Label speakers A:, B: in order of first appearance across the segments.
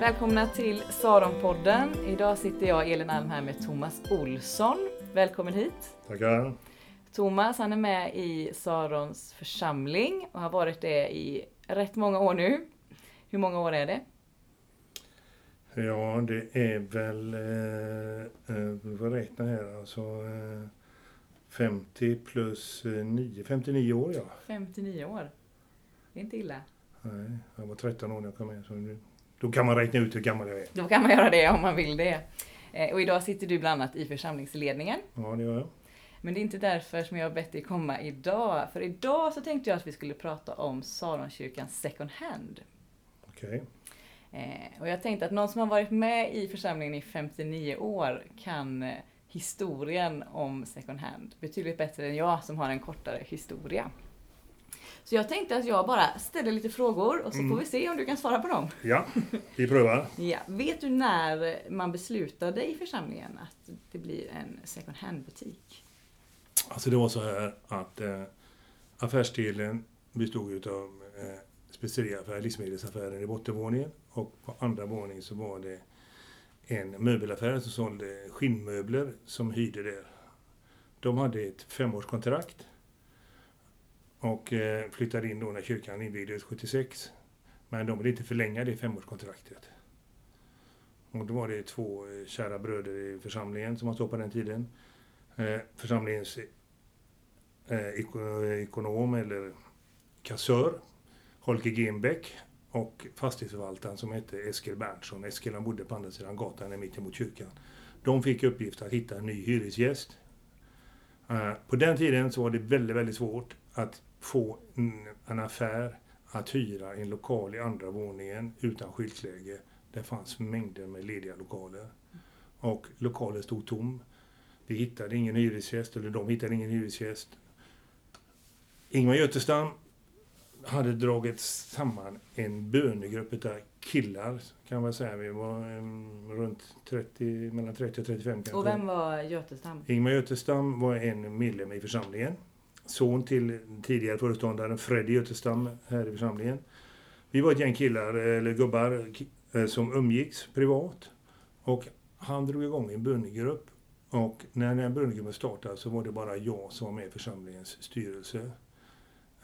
A: Välkomna till Saronpodden. Idag sitter jag, Elin Alm, här med Thomas Olsson. Välkommen hit.
B: Tackar.
A: Thomas, han är med i Sarons församling och har varit det i rätt många år nu. Hur många år är det?
B: Ja, det är väl, eh, eh, får räkna här, alltså eh, 50 plus eh, 9, 59 år ja.
A: 59 år. Det är inte illa.
B: Nej, jag var 13 år när jag kom med. Så nu, då kan man räkna ut hur gammal jag är.
A: Då kan man göra det om man vill det. Eh, Och idag sitter du bland annat i församlingsledningen.
B: Ja, det gör jag.
A: Men det är inte därför som jag har bett dig komma idag. För idag så tänkte jag att vi skulle prata om Saronkyrkans second hand.
B: Okej.
A: Eh, och jag tänkte att någon som har varit med i församlingen i 59 år kan eh, historien om second hand betydligt bättre än jag som har en kortare historia. Så jag tänkte att jag bara ställer lite frågor och så
B: Mm.
A: får vi se om du kan svara på dem.
B: Ja, vi prövar.
A: Ja. Vet du när man beslutade i församlingen att det blir en second hand butik?
B: Alltså det var så här att eh, affärsdelen bestod utav eh, speceriaffär, livsmedelsaffären i bottenvåningen och på andra våningen så var det en möbelaffär som sålde skinnmöbler som hyrde där. De hade ett femårskontrakt och eh, flyttade in då när kyrkan invigdes 76. Men de ville inte förlänga det femårskontraktet. Och då var det två eh, kära bröder i församlingen som var såg på den tiden. Eh, församlingens ekonom eller kassör, Holger Genbeck och fastighetsförvaltaren som hette Eskil Berntsson. Eskil han bodde på andra sidan gatan, mitt emot kyrkan. De fick uppgift att hitta en ny hyresgäst. På den tiden så var det väldigt, väldigt svårt att få en- affär att hyra en lokal i andra våningen utan skyltläge. Det fanns mängder med lediga lokaler. Och lokalen stod tom. Vi hittade ingen hyresgäst, eller de hittade ingen hyresgäst. Ingvar Götestam hade dragit samman en bönegrupp utav killar, kan man säga. Vi var em, runt 30, mellan 30 och 35 kanske.
A: Och vem var Götestam?
B: Ingmar Götestam var en medlem i församlingen. Son till tidigare föreståndaren Freddy Götestam här i församlingen. Vi var ett gäng killar, eller gubbar, eh, som umgicks privat. Och han drog igång en bönegrupp. Och när den bönegruppen startade så var det bara jag som var med i församlingens styrelse.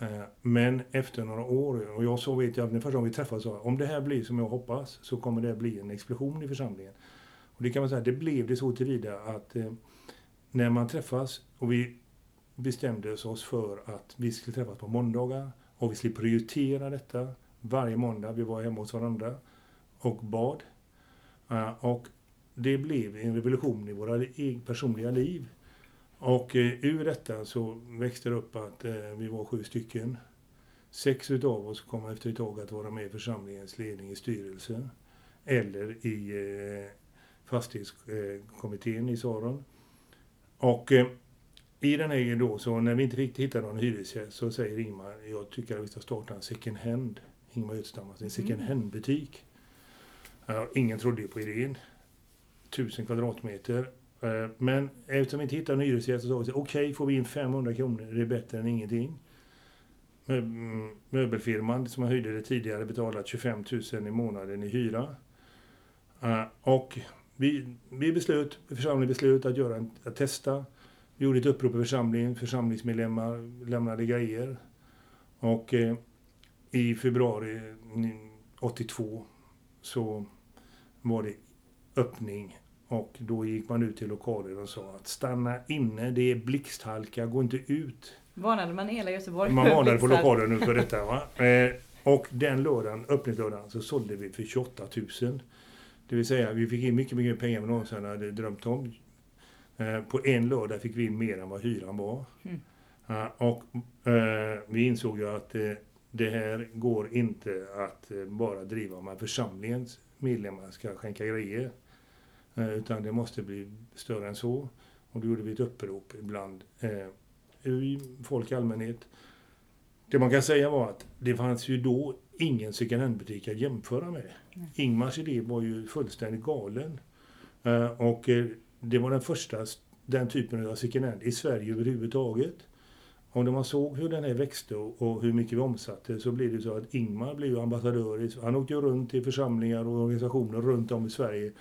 B: Eh, men efter några år, och jag så vet jag, den första gången vi träffades sa om det här blir som jag hoppas så kommer det bli en explosion i församlingen. Och det kan man säga, det blev det så tillvida att eh, när man träffas och vi bestämde oss för att vi skulle träffas på måndagar och vi skulle prioritera detta varje måndag. Vi var hemma hos varandra och bad. Eh, och det blev en revolution i våra personliga liv. Och eh, ur detta så växte det upp att eh, vi var sju stycken. Sex utav oss kom efter ett tag att vara med i församlingens ledning i styrelse. Eller i fastighetskommittén i Saron. Och i den här då, så när vi inte riktigt hittar någon hyresgäst så säger Ingmar, jag tycker att vi ska starta en second hand. Ingmar Ödstam, alltså en second
A: Mm.
B: hand butik. Ja, ingen trodde ju på idén. Tusen kvadratmeter. Eh, Men eftersom vi inte hittade en hyresgäst så sa vi okej, får vi in 500 kronor, det är bättre än ingenting. Mm, Möbelfirman som jag hyrde det tidigare betalat 25 000 i månaden i hyra. Eh, Och vi, vi beslöt, församlingen beslöt att, göra en, att testa. Vi gjorde ett upprop i församlingen, församlingsmedlemmar lämnade grejer. Och eh, i februari mm, 82 så var det öppning och då gick man ut till lokalen och sa att stanna inne, det är blixthalka, gå inte ut.
A: Varnade man hela Göteborg
B: Man
A: för
B: varnade på lokalen nu för detta. Va? Eh, och den lördagen, öppningslördagen, så sålde vi för 28 000. Det vill säga, vi fick in mycket, mycket pengar vi någonsin hade drömt om. Eh, på en lördag fick vi in mer än vad hyran var.
A: Mm.
B: Eh, och eh, vi insåg ju att det här går inte att bara driva om att församlingens medlemmar ska skänka grejer. Utan det måste bli större än så. Och då gjorde vi ett upprop bland eh, i folk i allmänhet. Det man kan säga var att det fanns ju då ingen second hand-butik att jämföra med. Ingmars idé var ju fullständigt galen. Eh, och det var den första den typen av second hand i Sverige överhuvudtaget. Och när man såg hur den här växte och, hur mycket vi omsatte så blev det så att Ingmar blev ambassadör. Han åkte runt till församlingar och organisationer runt om i Sverige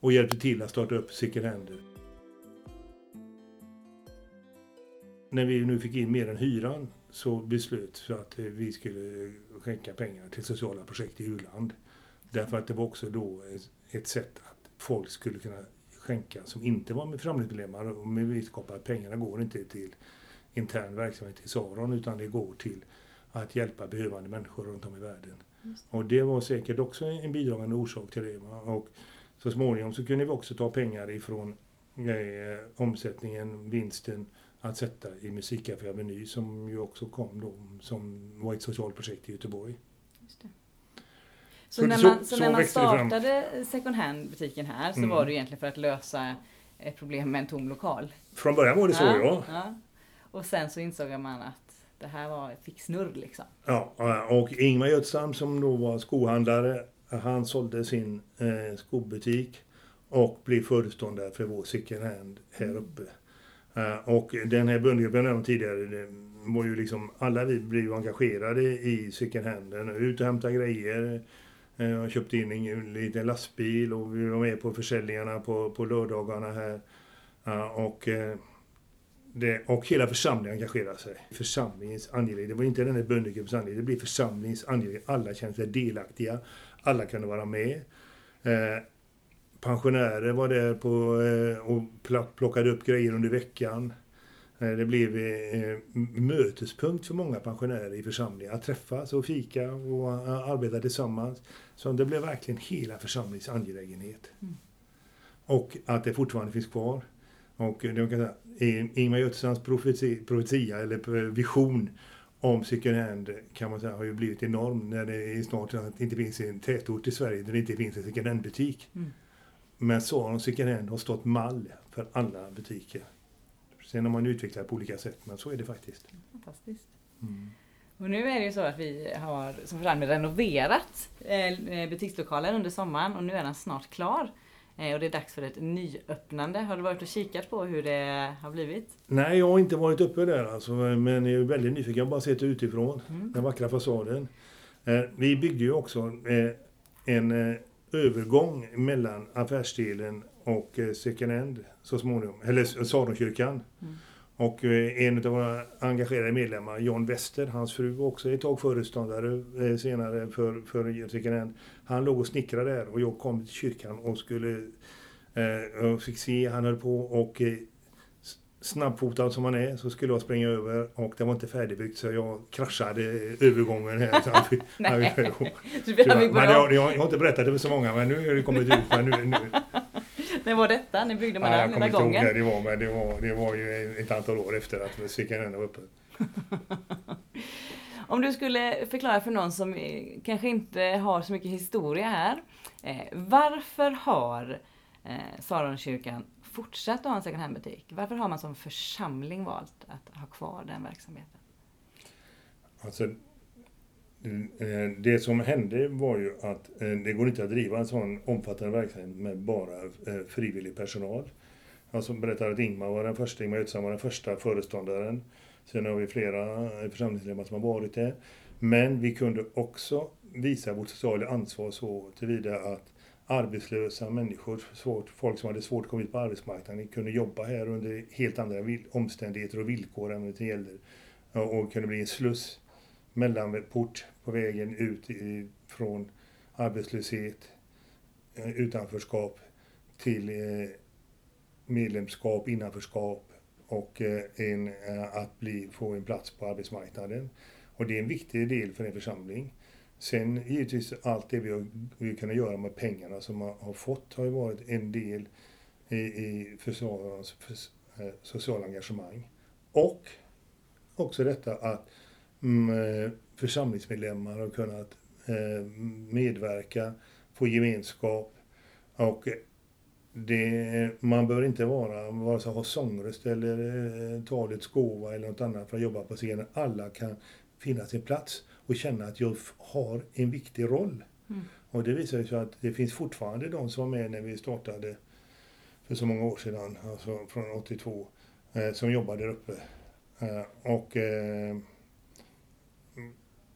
B: och hjälpte till att starta upp Second Hand. När vi nu fick in mer än hyran så beslöt vi att eh, vi skulle skänka pengar till sociala projekt i u-land. Därför att det var också då ett sätt att folk skulle kunna skänka som inte var med församlingsmedlemmar och med vetskap att pengarna går inte till intern verksamhet i Saron utan det går till att hjälpa behövande människor runt om i världen.
A: Just
B: Och det var säkert också en bidragande orsak till det. Och så småningom så kunde vi också ta pengar ifrån eh, omsättningen, vinsten, att sätta i Musikcafé Aveny som ju också kom då, som var ett socialt projekt i Göteborg.
A: Just det.
B: Så
A: Så, när man, så,
B: så
A: när man startade second hand-butiken här så
B: Mm.
A: var det egentligen för att lösa ett problem med en tom lokal.
B: Från början var det så ja.
A: ja. Och sen så insåg man att det här var, fick snurr liksom.
B: Ja, och Ingmar Götsam som då var skohandlare, han sålde sin eh, skobutik och blev föreståndare för vår second hand här uppe. Eh, och den här böndergruppen jag tidigare, var ju liksom, alla vi blev engagerade i second handen. Ut och hämta grejer. Eh, Jag köpte in en liten lastbil och vi var med på försäljningarna på, på lördagarna här. Och eh, det, och hela församlingen engagerade sig. Församlingens angelägenhet. Det var inte den här böndergruppens angelägenhet. Det blev församlingens angelägenhet. Alla kände sig delaktiga. Alla kunde vara med. Eh, pensionärer var där på, eh, och plockade upp grejer under veckan. Eh, det blev eh, mötespunkt för många pensionärer i församlingen. Att träffas och fika och eh, arbeta tillsammans. Så det blev verkligen hela församlingens angelägenhet.
A: Mm.
B: Och att det fortfarande finns kvar. Och kan säga, I- Ingmar Götesans profeti, profetia eller vision om second hand kan man säga har ju blivit enorm när det snart inte finns en tätort i Sverige där det inte finns en second hand-butik.
A: Mm.
B: Men Saron second hand har stått mall för alla butiker. Sen har man utvecklat på olika sätt, men så är det faktiskt.
A: Fantastiskt.
B: Mm.
A: Och nu är det ju så att vi har som församling renoverat eh, butikslokalen under sommaren och nu är den snart klar. Eh, Och det är dags för ett nyöppnande. Har du varit och kikat på hur det har blivit?
B: Nej, jag har inte varit uppe där alltså, men jag är väldigt nyfiken. Jag har bara sett det utifrån,
A: Mm.
B: den vackra fasaden. Eh, vi byggde ju också eh, en eh, övergång mellan affärsdelen och eh, second hand så småningom, eller Saronkyrkan.
A: Mm.
B: Och eh, en av våra engagerade medlemmar, John Wester, hans fru var också ett tag föreståndare eh, senare för, för second hand. Han låg och snickrade där och jag kom till kyrkan och skulle eh, och fick se, han höll på och eh, snabbfotad som han är så skulle jag springa över och det var inte färdigbyggt så jag kraschade övergången här. Så han fick, han fick,
A: började
B: jag, jag, jag har inte berättat det för så många men nu har det kommit ut. Men nu, nu,
A: När var detta? När byggde man
B: ja,
A: den
B: jag
A: hela
B: kommer inte ihåg
A: gången?
B: när det var men det var, det var ju ett antal år efter att second hand var uppe.
A: Om du skulle förklara för någon som eh, kanske inte har så mycket historia här. Eh, varför har eh, Saronkyrkan fortsatt att ha en second hand-butik? Varför har man som församling valt att ha kvar den verksamheten?
B: Alltså, Mm, eh, det som hände var ju att eh, det går inte att driva en sån omfattande verksamhet med bara eh, frivillig personal. Alltså, Jag som berättade att Ingmar var den första, Ingmar Utsam var den första föreståndaren. Sen har vi flera församlingsmedlemmar som har varit det. Men vi kunde också visa vårt sociala ansvar så tillvida att arbetslösa människor, svårt, folk som hade svårt att komma ut på arbetsmarknaden, kunde jobba här under helt andra omständigheter och villkor än vad det gäller. Och kunde bli en sluss mellanport på vägen ut i, från arbetslöshet, eh, utanförskap till eh, medlemskap, innanförskap och eh, en, att bli, få en plats på arbetsmarknaden. Och det är en viktig del för en församling. Sen givetvis allt det vi har vi kunnat göra med pengarna som man har fått har ju varit en del i, i försvararens för, eh, sociala engagemang. Och också detta att församlingsmedlemmar har kunnat eh, medverka, få gemenskap och det, man bör inte vara, vare sig ha sångröst eller eh, talets gåva eller något annat för att jobba på scenen. Alla kan finna sin plats och känna att jag har en viktig roll.
A: Mm.
B: Och det visar sig att det finns fortfarande de som var med när vi startade för så många år sedan, alltså från 82, eh, som jobbar där uppe. Eh, och eh,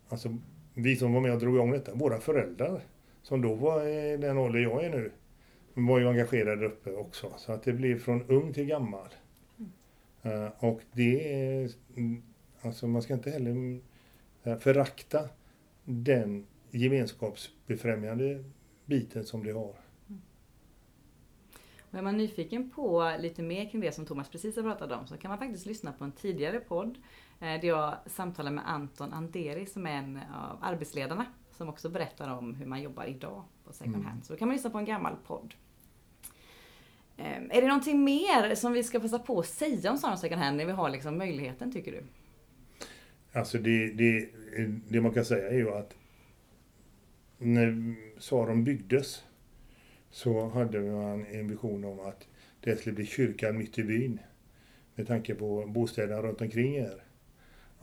B: alltså, vi som var med och drog igång detta, våra föräldrar som då var i den ålder jag är nu, var ju engagerade där uppe också. Så att det blev från ung till gammal. Mm. Och det är, alltså man ska inte heller förakta den gemenskapsbefrämjande biten som det har.
A: Och är man nyfiken på lite mer kring det som Thomas precis har pratat om så kan man faktiskt lyssna på en tidigare podd eh, där jag samtalar med Anton Anderi som är en av arbetsledarna som också berättar om hur man jobbar idag på second mm. hand. Så då kan man lyssna på en gammal podd. Eh, är det någonting mer som vi ska passa på att säga om Saron second hand när vi har liksom möjligheten tycker du?
B: Alltså det, det, det man kan säga är ju att när Saron byggdes så hade man en vision om att det skulle bli kyrkan mitt i byn. Med tanke på bostäderna runt omkring er.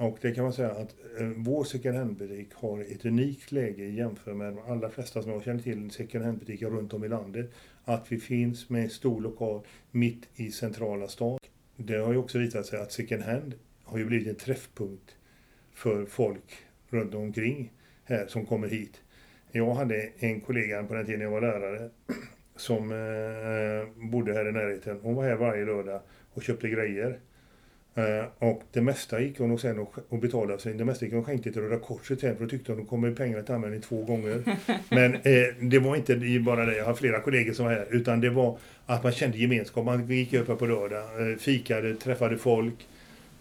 B: Och det kan man säga att eh, vår second hand-butik har ett unikt läge jämfört med de allra flesta som jag känner till second hand-butiker runt om i landet. Att vi finns med en stor lokal mitt i centrala stan. Det har ju också visat sig att second hand har ju blivit en träffpunkt för folk runt omkring här som kommer hit. Jag hade en kollega på den tiden jag var lärare som eh, bodde här i närheten. Hon var här varje lördag och köpte grejer. Eh, och det mesta gick hon och sen och, och betalade sig. Det mesta gick hon skänkte till Röda Korset sen för då tyckte hon att kommer pengarna till användning två gånger. Men eh, det var inte bara det, jag har flera kollegor som var här, utan det var att man kände gemenskap. Man gick upp på lördag, eh, fikade, träffade folk.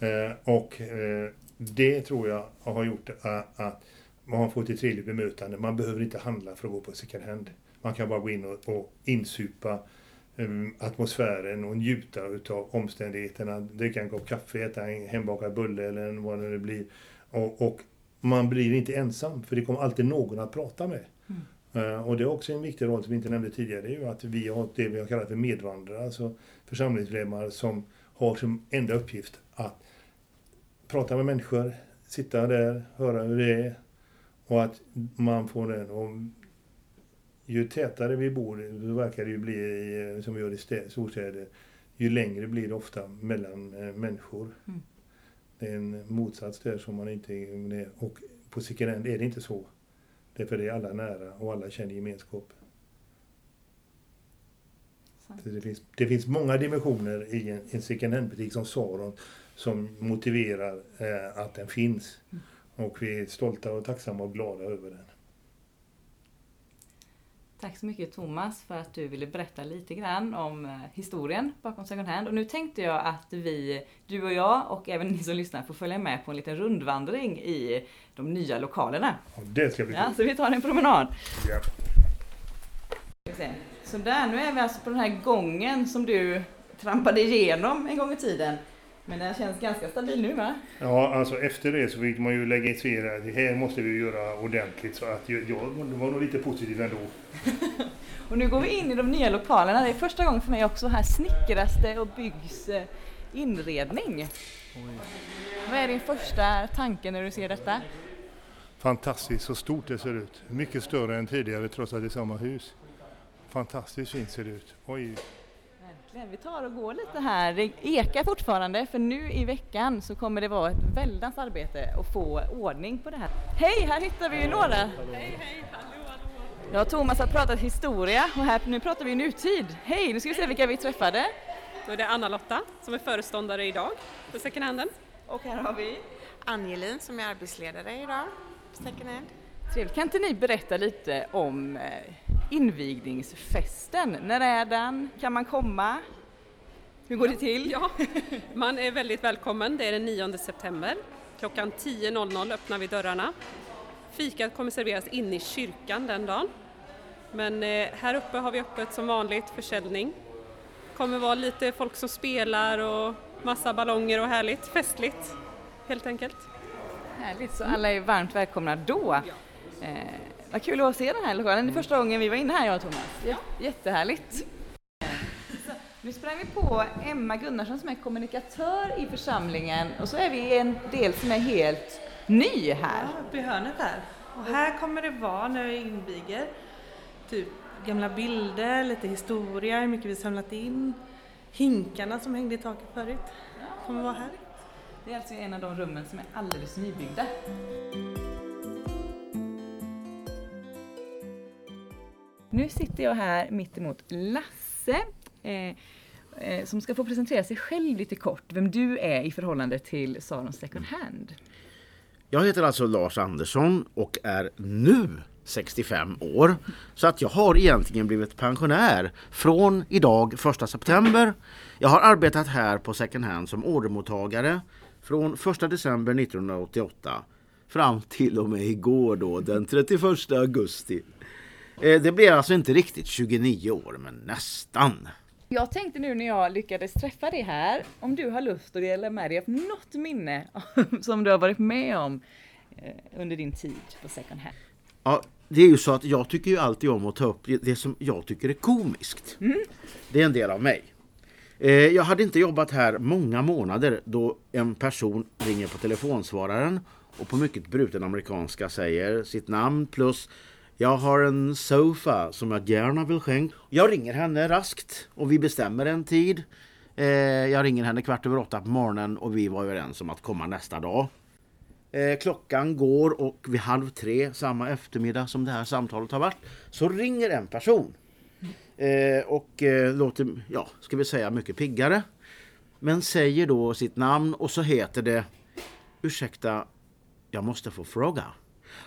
B: Eh, och eh, det tror jag har gjort att man har fått ett trevligt bemötande. Man behöver inte handla för att gå på second hand. Man kan bara gå in och, och insupa atmosfären och njuta utav omständigheterna. Dricka en kopp kaffe, äta en hembakad bulle eller vad det nu blir. Och, och, man blir inte ensam, för det kommer alltid någon att prata med. Mm. Uh, och det är också en viktig roll som vi inte nämnde tidigare, det är ju att vi har det vi har kallat för medvandrare, alltså församlingsmedlemmar som har som enda uppgift att prata med människor, sitta där, höra hur det är, och att man får den. Ju tätare vi bor, så verkar det ju bli, som vi gör i storstäder, ju längre blir det ofta mellan eh, människor. Mm. Det är en motsats där som man inte... Och på second hand är det inte så. Därför är alla nära och alla känner gemenskap. Det finns, det finns många dimensioner i en, en second hand-butik som Saron som motiverar eh, att den finns. Mm. Och vi är stolta och tacksamma och glada över den.
A: Tack så mycket Thomas för att du ville berätta lite grann om eh, historien bakom second hand. Och nu tänkte jag att vi, du och jag och även ni som lyssnar får följa med på en liten rundvandring i de nya lokalerna.
B: Det ska bli
A: Ja, så vi tar en promenad. Ja. Så där, nu är vi alltså på den här gången som du trampade igenom en gång i tiden. Men den känns ganska stabil nu va?
B: Ja, alltså efter det så fick man ju lägga in det här måste vi göra ordentligt så att jag, jag var nog lite positiv ändå.
A: och nu går vi in i de nya lokalerna. Det är första gången för mig också. Här snickras det och byggs eh, inredning. Oj. Vad är din första tanke när du ser detta?
B: Fantastiskt så stort det ser ut. Mycket större än tidigare trots att det är samma hus. Fantastiskt fint ser det ut. Oj.
A: Verkligen. Vi tar och går lite här. Det ekar fortfarande för nu i veckan så kommer det vara ett väldans arbete att få ordning på det här. Hej, här hittar vi ju några. Hej, hej, hallå, hallå. Ja, Thomas har pratat historia och här, nu pratar vi nutid. Hej, nu ska vi se vilka vi träffade.
C: Då är det Anna-Lotta som är föreståndare idag på second handen.
A: Och här har vi
D: Angelin som är arbetsledare idag på second hand.
A: Trevligt. Kan inte ni berätta lite om eh, invigningsfesten? När är den? Kan man komma? Hur går det till?
C: Ja, man är väldigt välkommen. Det är den 9 september. Klockan 10.00 öppnar vi dörrarna. Fikat kommer serveras inne i kyrkan den dagen. Men eh, här uppe har vi öppet som vanligt försäljning. Det kommer vara lite folk som spelar och massa ballonger och härligt, festligt helt enkelt.
A: Härligt, så alla är varmt välkomna då. Ja. Vad kul att se den här lokalen. Det är första gången vi var inne här jag och Thomas. J jättehärligt. nu sprang vi på Emma Gunnarsson som är kommunikatör i församlingen och så är vi en del som är helt ny här.
E: Ja, uppe i hörnet här. Och här kommer det vara när vi inviger typ gamla bilder, lite historia, hur mycket vi samlat in. Hinkarna som hängde i taket förut kommer vara här.
A: Det är alltså en av de rummen som är alldeles nybyggda. Nu sitter jag här mitt emot Lasse eh, eh, som ska få presentera sig själv lite kort, vem du är i förhållande till Saron Second Hand.
F: Jag heter alltså Lars Andersson och är nu 65 år. Så att jag har egentligen blivit pensionär från idag 1 september. Jag har arbetat här på second hand som ordermottagare från 1 december 1988 fram till och med igår då den 31 augusti. Eh, Det blir alltså inte riktigt 29 år men nästan.
A: Jag tänkte nu när jag lyckades träffa dig här, om du har lust att dela med dig av något minne som du har varit med om eh, under din tid på second hand.
F: Ja, det är ju så att jag tycker ju alltid om att ta upp det som jag tycker är komiskt. Det är en del av mig. Eh, Jag hade inte jobbat här många månader då en person ringer på telefonsvararen och på mycket bruten amerikanska säger sitt namn plus jag har en sofa som jag gärna vill skänka. Jag ringer henne raskt och vi bestämmer en tid. Eh, Jag ringer henne kvart över åtta på morgonen och vi var överens om att komma nästa dag. Eh, klockan går och vid halv tre samma eftermiddag som det här samtalet har varit så ringer en person. Eh, och eh, låter, ja, ska vi säga mycket piggare. Men säger då sitt namn och så heter det Ursäkta, jag måste få fråga.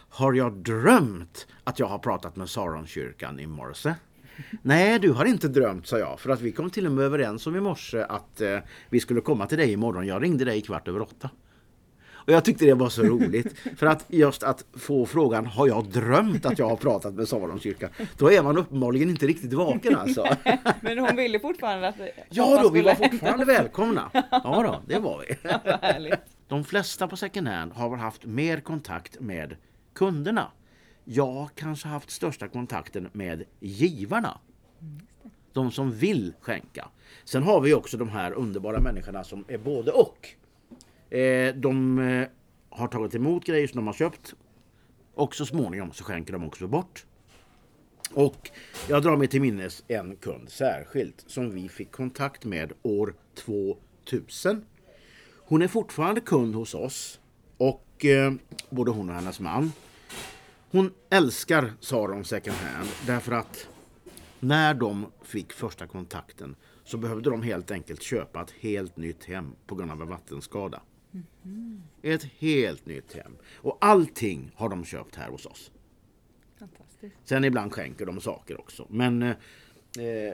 F: Har jag drömt att jag har pratat med Saronkyrkan i morse? Nej, du har inte drömt, sa jag. För att vi kom till och med överens om i morse att eh, vi skulle komma till dig imorgon. Jag ringde dig kvart över åtta. Och jag tyckte det var så roligt. För att just att få frågan, har jag drömt att jag har pratat med Saronkyrkan? Då är man uppenbarligen inte riktigt vaken alltså.
A: Men hon ville fortfarande att
F: Ja då, vi var fortfarande välkomna. Ja då, det var vi.
A: Härligt.
F: De flesta på second hand har haft mer kontakt med kunderna. Jag kanske haft största kontakten med givarna. De som vill skänka. Sen har vi också de här underbara människorna som är både och. Eh, de eh, har tagit emot grejer som de har köpt och så småningom så skänker de också bort. Och jag drar mig till minnes en kund särskilt som vi fick kontakt med år 2000. Hon är fortfarande kund hos oss och eh, både hon och hennes man. Hon älskar Saron Second Hand därför att när de fick första kontakten så behövde de helt enkelt köpa ett helt nytt hem på grund av en vattenskada. Ett helt nytt hem. Och allting har de köpt här hos oss.
A: Fantastiskt.
F: Sen ibland skänker de saker också. Men eh, eh,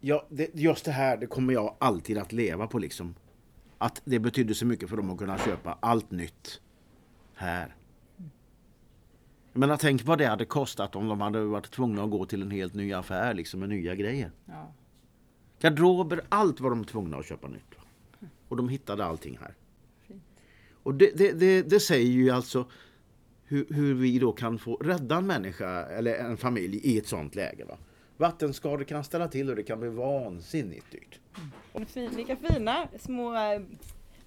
F: ja, det, just det här det kommer jag alltid att leva på. liksom. Att det betydde så mycket för dem att kunna köpa allt nytt här. Men tänk vad det hade kostat om de hade varit tvungna att gå till en helt ny affär liksom, med nya grejer.
A: Ja.
F: Garderober, allt var de tvungna att köpa nytt. Och de hittade allting här. Och det, det, det, det säger ju alltså hur, hur vi då kan få rädda en människa eller en familj i ett sånt läge. Va? Vattenskador kan ställa till och det kan bli vansinnigt dyrt.
A: Och fin- Vilka fina små eh,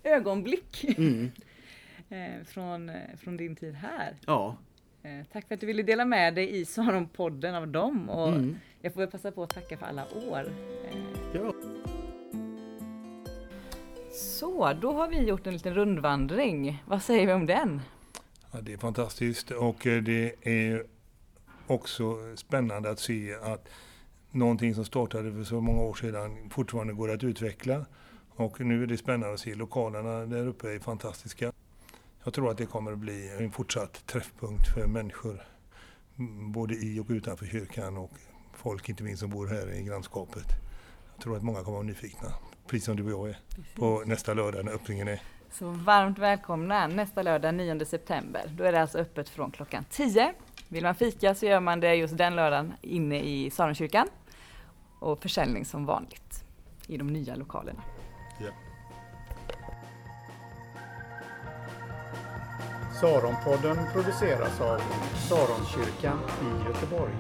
A: ögonblick
F: Mm.
A: eh, från, eh, från din tid här.
F: Ja,
A: Tack för att du ville dela med dig i Saron-podden av dem och
F: Mm.
A: jag får väl passa på att tacka för alla år.
F: Ja.
A: Så, då har vi gjort en liten rundvandring. Vad säger vi om den?
B: Ja, det är fantastiskt och det är också spännande att se att någonting som startade för så många år sedan fortfarande går att utveckla. Och nu är det spännande att se lokalerna där uppe är fantastiska. Jag tror att det kommer att bli en fortsatt träffpunkt för människor både i och utanför kyrkan och folk inte minst som bor här i grannskapet. Jag tror att många kommer att vara nyfikna, precis som du och jag är, på nästa lördag när öppningen är.
A: Så varmt välkomna nästa lördag 9 september. Då är det alltså öppet från klockan 10. Vill man fika så gör man det just den lördagen inne i Saronkyrkan. Och försäljning som vanligt i de nya lokalerna.
B: Ja.
G: Saronpodden produceras av Saronkyrkan i Göteborg.